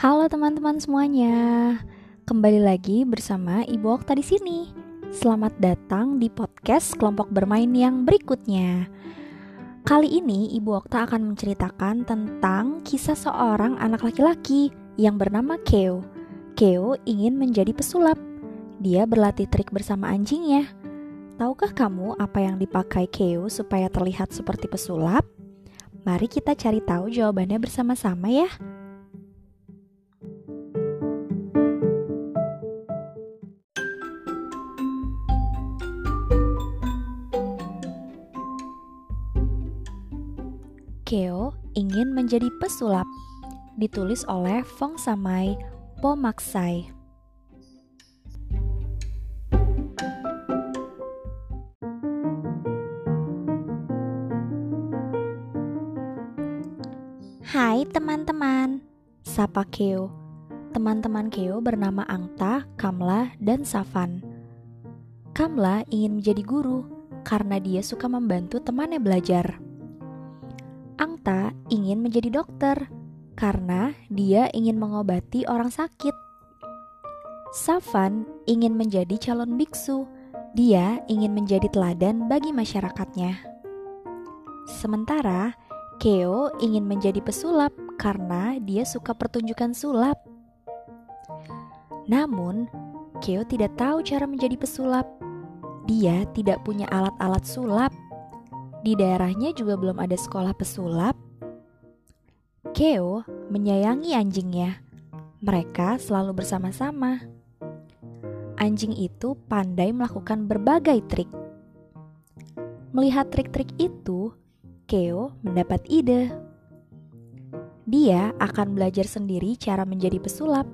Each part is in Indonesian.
Halo teman-teman semuanya. Kembali lagi bersama Ibu Okta di sini. Selamat datang di podcast kelompok bermain yang berikutnya. Kali ini Ibu Okta akan menceritakan tentang kisah seorang anak laki-laki yang bernama Keo. Keo ingin menjadi pesulap. Dia berlatih trik bersama anjingnya. Tahukah kamu apa yang dipakai Keo supaya terlihat seperti pesulap? Mari kita cari tahu jawabannya bersama-sama ya. Keo ingin menjadi pesulap. Ditulis oleh Fong Samai Pomaksai. Hai teman-teman, sapa Keo. Teman-teman Keo bernama Angta, Kamla, dan Savan. Kamla ingin menjadi guru karena dia suka membantu temannya belajar. Angta ingin menjadi dokter karena dia ingin mengobati orang sakit. Safan ingin menjadi calon biksu. Dia ingin menjadi teladan bagi masyarakatnya. Sementara Keo ingin menjadi pesulap karena dia suka pertunjukan sulap. Namun, Keo tidak tahu cara menjadi pesulap. Dia tidak punya alat-alat sulap di daerahnya juga belum ada sekolah pesulap. Keo menyayangi anjingnya. Mereka selalu bersama-sama. Anjing itu pandai melakukan berbagai trik. Melihat trik-trik itu, Keo mendapat ide. Dia akan belajar sendiri cara menjadi pesulap.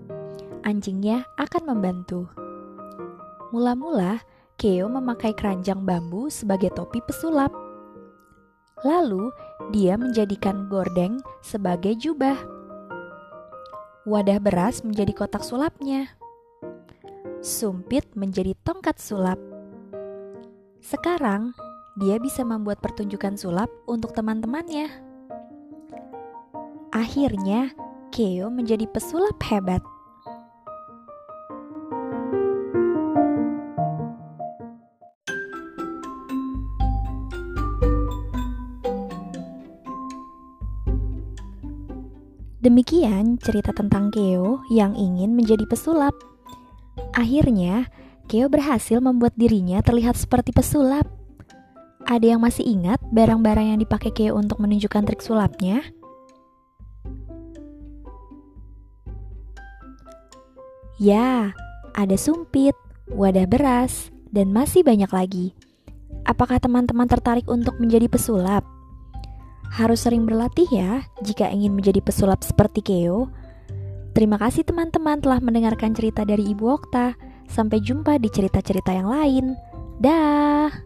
Anjingnya akan membantu. Mula-mula, Keo memakai keranjang bambu sebagai topi pesulap. Lalu dia menjadikan gordeng sebagai jubah. Wadah beras menjadi kotak sulapnya. Sumpit menjadi tongkat sulap. Sekarang dia bisa membuat pertunjukan sulap untuk teman-temannya. Akhirnya, Keo menjadi pesulap hebat. Demikian cerita tentang Keo yang ingin menjadi pesulap. Akhirnya, Keo berhasil membuat dirinya terlihat seperti pesulap. Ada yang masih ingat barang-barang yang dipakai Keo untuk menunjukkan trik sulapnya? Ya, ada sumpit, wadah beras, dan masih banyak lagi. Apakah teman-teman tertarik untuk menjadi pesulap? Harus sering berlatih ya jika ingin menjadi pesulap seperti Keo. Terima kasih teman-teman telah mendengarkan cerita dari Ibu Okta. Sampai jumpa di cerita-cerita yang lain. Dah.